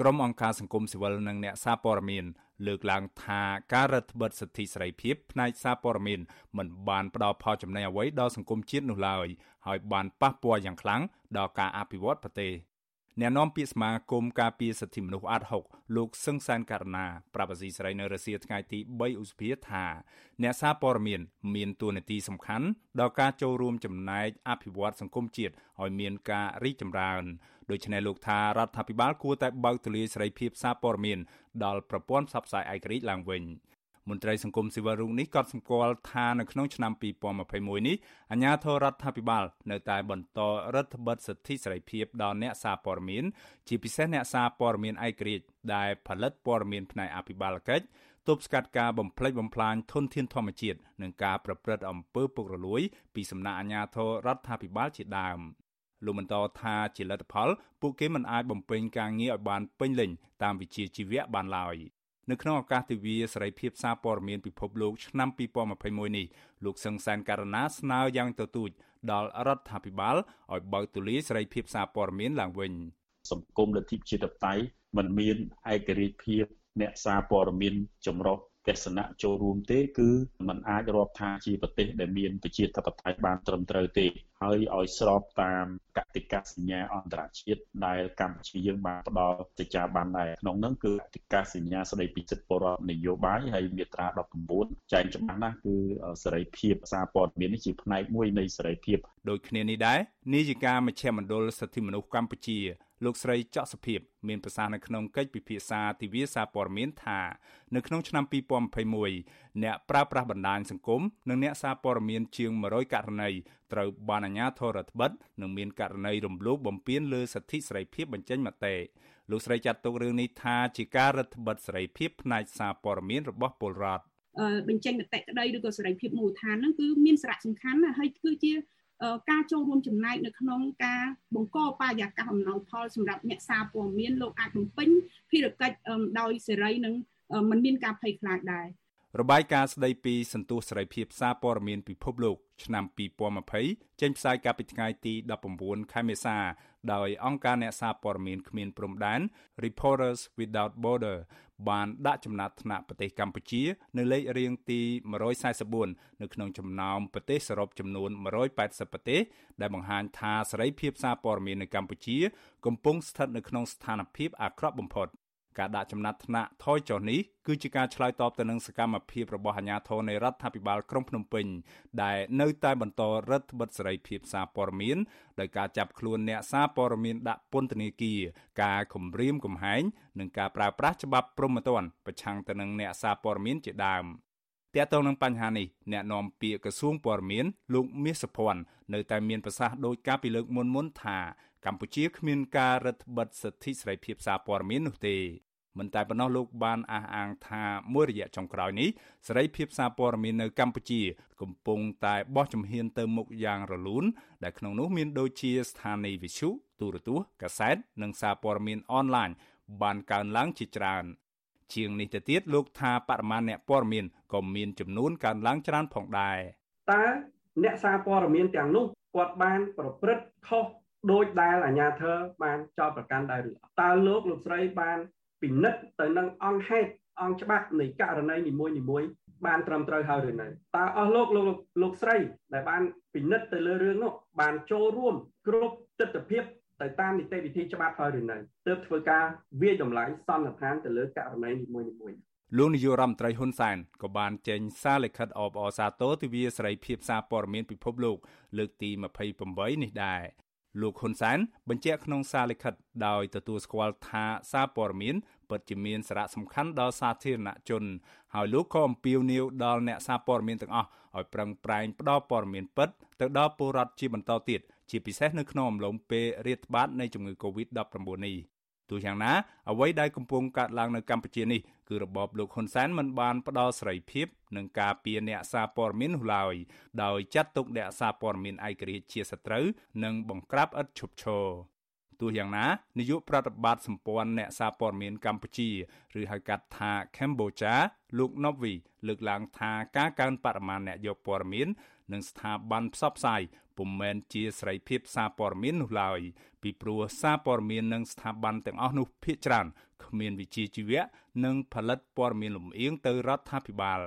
ក្រុមអង្គការសង្គមស៊ីវិលនិងអ្នកសារព័ត៌មានលើកឡើងថាការរដ្ឋបិទសិទ្ធិសេរីភាពផ្នែកសារព័ត៌មានមិនបានផ្ដល់ផលចំណេញអ្វីដល់សង្គមជាតិនោះឡើយហើយបានប៉ះពាល់យ៉ាងខ្លាំងដល់ការអភិវឌ្ឍប្រទេស អ្នកនាំពាក្យសមាគមការពារសិទ្ធិមនុស្សអាត់ហុកលោកសឹងសានករណាប្រាប់អាស៊ីសេរីនៅរសៀលថ្ងៃទី3ឧសភាថាអ្នកសារព័ត៌មាន មានតួនាទីសំខាន់ដល់ការចូលរួមចំណែកអភិវឌ្ឍសង្គមជាតិឲ្យមានការរីកចម្រើនដូច្នេះលោកថារដ្ឋាភិបាលគួរតែបើកទូលាយសេរីភាពសារព័ត៌មានដល់ប្រព័ន្ធផ្សព្វផ្សាយឯករាជ្យឡើងវិញ មន្ត្រីសង្គមស៊ីវិលរូបនេះក៏សម្គាល់ថានៅក្នុងឆ្នាំ2021នេះអាជ្ញាធររដ្ឋាភិបាលនៅតែបន្តរដ្ឋបិទសិទ្ធិសេរីភាពដល់អ្នកសារព័ត៌មានជាពិសេសអ្នកសារព័ត៌មានឯករាជ្យដែលផលិតព័ត៌មានផ្នែកអភិបាលកិច្ចទប់ស្កាត់ការបំផ្លិចបំផ្លាញធនធានធម្មជាតិនិងការប្រព្រឹត្តអំពើពុករលួយពីសំណាក់អាជ្ញាធររដ្ឋាភិបាលជាដើមលោកបន្តថាជាលទ្ធផល ពួកគេមិនអាចបំពេញការងារឲ្យបានពេញលេញតាមវិជ្ជាជីវៈបានឡើយ នៅក្នុងឱកាសទិវាសេរីភាពសារព័ត៌មានពិភពលោកឆ្នាំ2021នេះលោកសឹងសានករណាស្នើយ៉ាងទទូចដល់រដ្ឋាភិបាលឲ្យបើកទូលាយសេរីភាពសារព័ត៌មានឡើងវិញសង្គមលទ្ធិជាតិតៃมันមានឯករាជ្យភាពអ្នកសារព័ត៌មានចម្រុះ ទស្សនៈចូលរួមទេ គឺมันអាចរាប់ថាជាប្រទេសដែលមានប្រជាធិបតេយ្យបានត្រឹមត្រូវទេ ហើយឲ្យស្របតាមកតិកាសញ្ញាអន្តរជាតិដែលកម្ពុជាយើងបានផ្ដល់សេចក្ដីបានដែរក្នុងនោះគឺកតិកាសញ្ញាស្ដីពីសិទ្ធិពលរដ្ឋនយោបាយហើយមាត្រា19ចែងច្បាស់ណាស់គឺសេរីភាពសារព័ត៌មាននេះជាផ្នែកមួយនៃសេរីភាពដូចគ្នានេះដែរនាយិកាមជ្ឈមណ្ឌលសិទ្ធិមនុស្សកម្ពុជា លោកស្រីច័កសុភាពមានប្រសាសន៍នៅក្នុងកិច្ចពិភាក្សាទិវាសារព័ត៌មានថានៅក្នុងឆ្នាំ2021អ្នកប្រើប្រាស់បណ្ដាញសង្គមនិងអ្នកសារព័ត៌មានជាង100ករណីត្រូវបានអាជ្ញាធររដ្ឋបិទនិងមានករណីរំលោភបំពានលើសិទ្ធិសេរីភាពបញ្ចេញមតិលោកស្រីចាត់ទុករឿងនេះថាជាការរដ្ឋបិទសេរីភាពផ្នែកសារព័ត៌មានរបស់ពលរដ្ឋបញ្ចេញមតិក្តីឬក៏សេរីភាពមូលដ្ឋានហ្នឹងគឺមានសារៈសំខាន់ណាស់ហើយគឺជា ការចូលរួមចំណែកនៅក្នុងការបង្កបរិយាកាសអំណោយផលសម្រាប់អ្នកសារព័ត៌មានលោកអាចបំពេញភារកិច្ចដោយសេរីនិងមិនមានការភ័យខ្លាចដែរ របាយការណ៍ស្ដីពីសន្ទុះសេរីភាពសារព័ត៌មានពិភពលោកឆ្នាំ2020ចេញផ្សាយកាលពីថ្ងៃទី19ខែមេសាដោយអង្គការអ្នកសារព័ត៌មានគ្មានព្រំដែន Reporters Without Border បានដាក់ចំណាត់ថ្នាក់ប្រទេសកម្ពុជា នៅលេខរៀងទី144នៅក្នុងចំណោមប្រទេសសរុបចំនួន180ប្រទេសដែលបង្ហាញថាសេរីភាពសារព័ត៌មាននៅកម្ពុជា កំពុងស្ថិតនៅក្នុងស្ថានភាពអាក្រក់បំផុត ការដាក់ចំណាត់ថ្នាក់ថយចុះនេះគឺជាការឆ្លើយតបទៅនឹងសកម្មភាពរបស់អាជ្ញាធរនៃរដ្ឋាភិបាលក្រុងភ្នំពេញដែលនៅតែបន្តរដ្ឋបិទសេរីភាពសារព័ត៌មានដោយការចាប់ខ្លួនអ្នកសារព័ត៌មានដាក់ពន្ធនាគារការគំរាមកំហែងនិងការប្រើប្រាស់ច្បាប់ព្រហ្មទណ្ឌប្រឆាំងទៅនឹងអ្នកសារព័ត៌មានជាដើមទាក់ទងនឹងបញ្ហានេះអ្នកនាំពាក្យក្រសួងព័ត៌មានលោកមាសសុភ័ណ្ឌនៅតែមានប្រសាសន៍ដោយការពីលើកមុនមុនថា កម្ពុជាគ្មានការរដ្ឋបិទសិទ្ធិសេរីភាពសារព័ត៌មាននោះទេមិនតែប៉ុណ្ណោះលោកបានអះអាងថាមួយរយៈចុងក្រោយនេះសេរីភាពសារព័ត៌មាននៅកម្ពុជា កំពុងតែបោះជំហានទៅមុខយ៉ាងរលូនដែលក្នុងនោះមានដូចជាស្ថានីយវិទ្យុទូរទស្សន៍កាសែតនិងសារព័ត៌មានអនឡាញបានកើនឡើងជាច្រើនជាងនេះទៅទៀតលោកថាបរិមាណអ្នកព័ត៌មានក៏មានចំនួនកើនឡើងច្រើនផងដែរតើអ្នកសារព័ត៌មានទាំងនោះគាត់បានប្រព្រឹត្តខុស ដោយដែលអាជ្ញាធរបានចោទប្រកាន់ដែរឬតើលោកលោកស្រីបានពិនិត្យទៅនឹងអង្គហេតុអង្គច្បាប់នៃករណីនីមួយនីមួយបានត្រឹមត្រូវហើយឬនៅតើអស់លោកលោកលោកស្រីដែលបានពិនិត្យទៅលើរឿងនោះបានចូលរួមគ្រប់ទស្សនវិជ្ជាទៅតាមនីតិវិធីច្បាប់ហើយឬនៅទើបធ្វើការវាយតម្លៃសន្និដ្ឋានទៅលើករណីនីមួយនីមួយលោកនាយករដ្ឋមន្ត្រីហ៊ុនសែនក៏បានចេញសារលិខិតអបអរសាទរទិវាសេរីភាពសារព័ត៌មានពិភពលោកលើកទី28នេះដែរ លោកហ៊ុនសែនបញ្ជាក់ក្នុងសារលិខិតដោយទទួលស្គាល់ថាសារព័ត៌មានពិតជាមានសារៈសំខាន់ដល់សាធារណជនហើយលោកក៏អំពាវនាវដល់អ្នកសារព័ត៌មានទាំងអស់ឲ្យប្រឹងប្រែងផ្ដល់ព័ត៌មានពិតទៅដល់ពលរដ្ឋជាបន្តទៀតជាពិសេសនៅក្នុងអំឡុងពេលរាតត្បាតនៃជំងឺ Covid-19 នេះ ទោះយ៉ាងណាអ្វីដែលកំពុងកើតឡើងនៅកម្ពុជានេះគឺរបបលោកហ៊ុនសែនមិនបានផ្ដល់សេរីភាពនិងការពារអ្នកសារព័ត៌មាននោះឡើយដោយចាត់ទុកអ្នកសារព័ត៌មានឯករាជ្យជាសត្រូវនិងបង្ក្រាបឥតឈប់ឈរទោះយ៉ាងណានាយកប្រតិបត្តិសម្ព័ន្ធអ្នកសារព័ត៌មានកម្ពុជាឬហៅកាត់ថា Cambodia លោក Novi លើកឡើងថាការកើនបរិមាណអ្នកយកព័ត៌មាននិងស្ថាប័នផ្សព្វផ្សាយ ពុំមែនជាសេរីភាពសារព័ត៌មាននោះឡើយពីព្រោះសារព័ត៌មាននិងស្ថាប័នទាំងអស់នោះភាគច្រើនគ្មានវិជ្ជាជីវៈនិងផលិតព័ត៌មានលំអៀងទៅរដ្ឋាភិបាល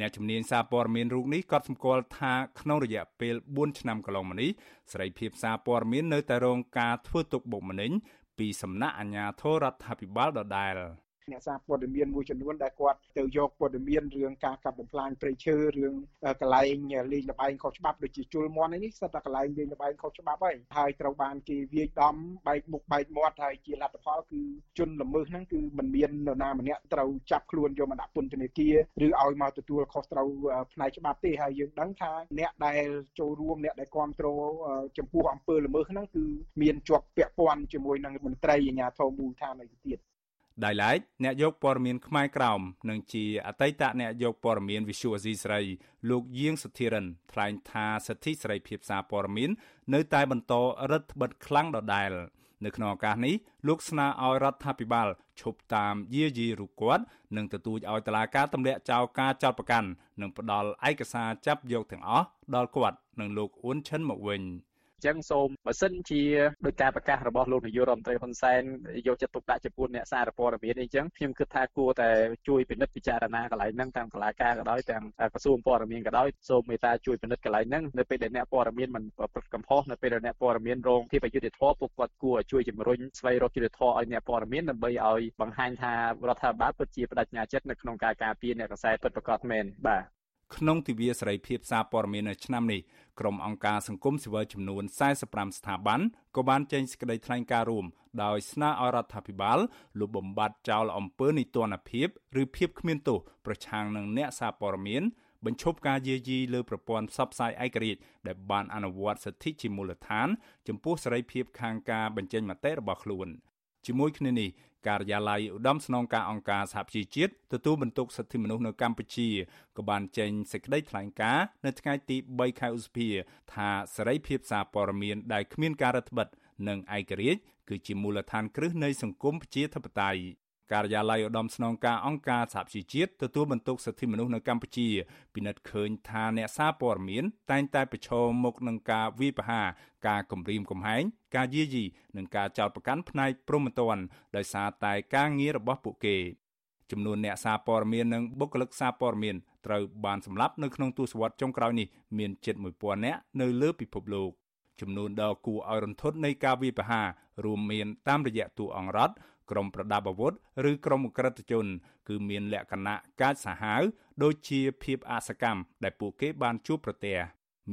អ្នកជំនាញសារព័ត៌មានរូបនេះក៏សម្គាល់ថាក្នុងរយៈពេល4ឆ្នាំកន្លងមកនេះសេរីភាពសារព័ត៌មាននៅតែរងការធ្វើទុកបុកម្នេញពីសំណាក់អាជ្ញាធររដ្ឋាភិបាលដដែល អ្នកសារព័ត៌មានមួយចំនួនដែលគាត់ទៅយកព័ត៌មានរឿងការកាប់បំផ្លាញព្រៃឈើរឿងកន្លែងលេងលបែងខុសច្បាប់ដូចជាជលមន់នេះសិតតែកន្លែងលេងលបែងខុសច្បាប់ហើយហើយត្រូវបានគេវាយដំបែកមុខបែកមាត់ហើយជាលទ្ធផលគឺជនល្មើសហ្នឹងគឺមិនមាននរណាម្នាក់ត្រូវចាប់ខ្លួនយកមកដាក់ពន្ធនាគារឬឲ្យមកទទួលខុសត្រូវផ្នែកច្បាប់ទេហើយយើងដឹងថាអ្នកដែលចូលរួមអ្នកដែលគ្រប់គ្រងចំពោះអំពើល្មើសហ្នឹងគឺមានជាប់ពាក់ព័ន្ធជាមួយនឹងមន្ត្រីអាជ្ញាធរមូលដ្ឋានឯទៀត ដោយឡែកអ្នកយកព័ត៌មានខ្មែរក្រោមនិងជាអតីតអ្នកយកព័ត៌មាន Visual Asia ស្រីលោកយាងសុធិរិនថ្លែងថាសិទ្ធិសេរីភាពសារព័ត៌មាន នៅតែបន្តរឹតបន្តឹងខ្លាំងដដែលនៅក្នុងឱកាសនេះលោកស្នើឲ្យរដ្ឋាភិបាលឈប់តាមយាយីរូគាត់និងទទូចឲ្យតុលាការទម្លាក់ចោលការចោទប្រកាន់និងផ្ដល់ឯកសារចាប់យកទាំងអស់ដល់គាត់និងលោកអ៊ុនឈិនមកវិញ។ ចឹងសូមបើសិនជាដោយការប្រកាសរបស់លោកនាយករដ្ឋមន្ត្រីហ៊ុនសែនយកចិត្តទុកដាក់ចំពោះអ្នកសារព័ត៌មានអីចឹងខ្ញុំគិតថាគួរតែជួយពិនិត្យពិចារណាកន្លែងហ្នឹងទាំងតុលាការក៏ដោយទាំងក្រសួងព័ត៌មានក៏ដោយសូមមេត្តាជួយពិនិត្យកន្លែងហ្នឹងនៅពេលដែលអ្នកព័ត៌មានមិនប្រព្រឹត្តកំហុសនៅពេលដែលអ្នកព័ត៌មានរងភាពអយុត្តិធម៌ពួកគាត់គួរជួយជំរុញស្វែងរកយុត្តិធម៌ឲ្យអ្នកព័ត៌មានដើម្បីឲ្យបង្ហាញថារដ្ឋាភិបាលពិតជាបដិញ្ញាចិត្តនៅក្នុងការការពារអ្នកកសែតពិតប្រាកដមែនបាទ ក្នុងទិវាសេរីភាពសារព័ត៌មាននៅឆ្នាំនេះក្រុមអង្គការសង្គមស៊ីវិលចំនួន45ស្ថាប័នក៏បានចេញសេចក្តីថ្លែងការណ៍រួមដោយស្នើឲ្យរដ្ឋាភិបាលលុបបំបាត់ចោលអំពើនីតិរដ្ឋភាពឬភាពគ្មានទោសប្រឆាំងនឹងអ្នកសារព័ត៌មានបញ្ឈប់ការយាយីលើប្រព័ន្ធផ្សព្វផ្សាយឯករាជ្យដែលបានអនុវត្តសិទ្ធិជាមូលដ្ឋាន ចំពោះសេរីភាពខាងការបញ្ចេញមតិរបស់ខ្លួន ជាមួយគ្នានេះការិយាល័យឧត្តមស្នងការអង្គការសហប្រជាជាតិទទួលបន្ទុកសិទ្ធិមនុស្សនៅកម្ពុជាក៏បានចេញសេចក្តីថ្លែងការណ៍នៅថ្ងៃទី3ខែឧសភា ថាសេរីភាពសារព័ត៌មានដែលគ្មានការរដ្ឋបិទនិងឯករាជ្យគឺជាមូលដ្ឋានគ្រឹះនៃសង្គមប្រជាធិបតេយ្យ ការិយាល័យឧត្តមស្នងការអង្គការសហប្រជាជាតិទទួលបន្ទុកសិទ្ធិមនុស្សនៅកម្ពុជាពិនិត្យឃើញថាអ្នកសារព័ត៌មានតែងតែប្រឈមមុខនឹងការវាយប្រហារការគំរាមកំហែងការយាយីនិងការចោទប្រកាន់ផ្នែកព្រហ្មទណ្ឌដោយសារតែការងាររបស់ពួកគេចំនួនអ្នកសារព័ត៌មាននិងបុគ្គលិកសារព័ត៌មានត្រូវបានសម្លាប់នៅក្នុងទសវត្សរ៍ចុងក្រោយនេះមានជិត1000នាក់នៅលើពិភពលោកចំនួនដ៏គួរឲ្យរន្ធត់នៃការវាយប្រហាររួមមានតាមរយៈតួអង្គរដ្ឋ ក្រុមប្រដាប់អាវុធឬក្រុមក្រិតជន គឺមានលក្ខណៈកាចសាហាវដូចជាភាពអសកម្មដែលពួកគេបានជួបប្រទះ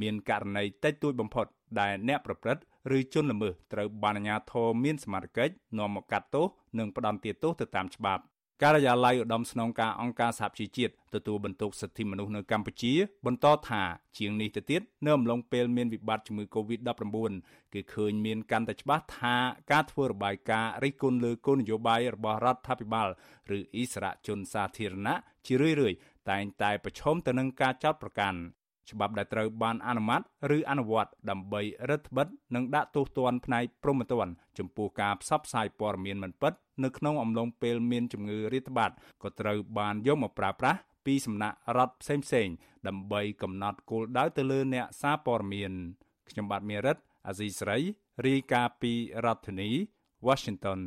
មានករណីតិចតួចបំផុត ដែលអ្នកប្រព្រឹត្តឬជនល្មើសត្រូវបានអាជ្ញាធរមានសមត្ថកិច្ចនាំមកកាត់ទោសនិងផ្តន្ទាទោសទៅតាមច្បាប់ ការិយាល័យឧត្តមស្នងការអង្គការសហជីវជាតិទទួលបន្ទុកសិទ្ធិមនុស្សនៅកម្ពុជា បន្តថាជាងនេះទៅទៀតនៅអំឡុងពេលមានវិបត្តិជំងឺ Covid-19 គេឃើញមានកាន់តែច្បាស់ថាការធ្វើរបាយការណ៍រិះគន់លើគោលនយោបាយរបស់រដ្ឋាភិបាលឬអិសរាជជនសាធារណៈជារឿយៗតែងតែប្រឈមទៅនឹងការចោទប្រកាន់ ច្បាប់ដែលត្រូវបានអនុម័តឬអនុវត្តដើម្បីរដ្ឋបិទនិងដាក់ទោសទណ្ឌផ្នែកព្រហ្មទណ្ឌចំពោះការផ្សព្វផ្សាយព័ត៌មានមិនពិតនៅក្នុងអំឡុងពេលមានជំងឺរាតត្បាតក៏ត្រូវបានយកមកប្រើប្រាស់ពីសំណាក់រដ្ឋផ្សេងៗដើម្បីកំណត់គោលដៅទៅលើអ្នកសារព័ត៌មានខ្ញុំបាទមេរិតអាស៊ីស្រីរាយការណ៍ពីរដ្ឋធានី Washington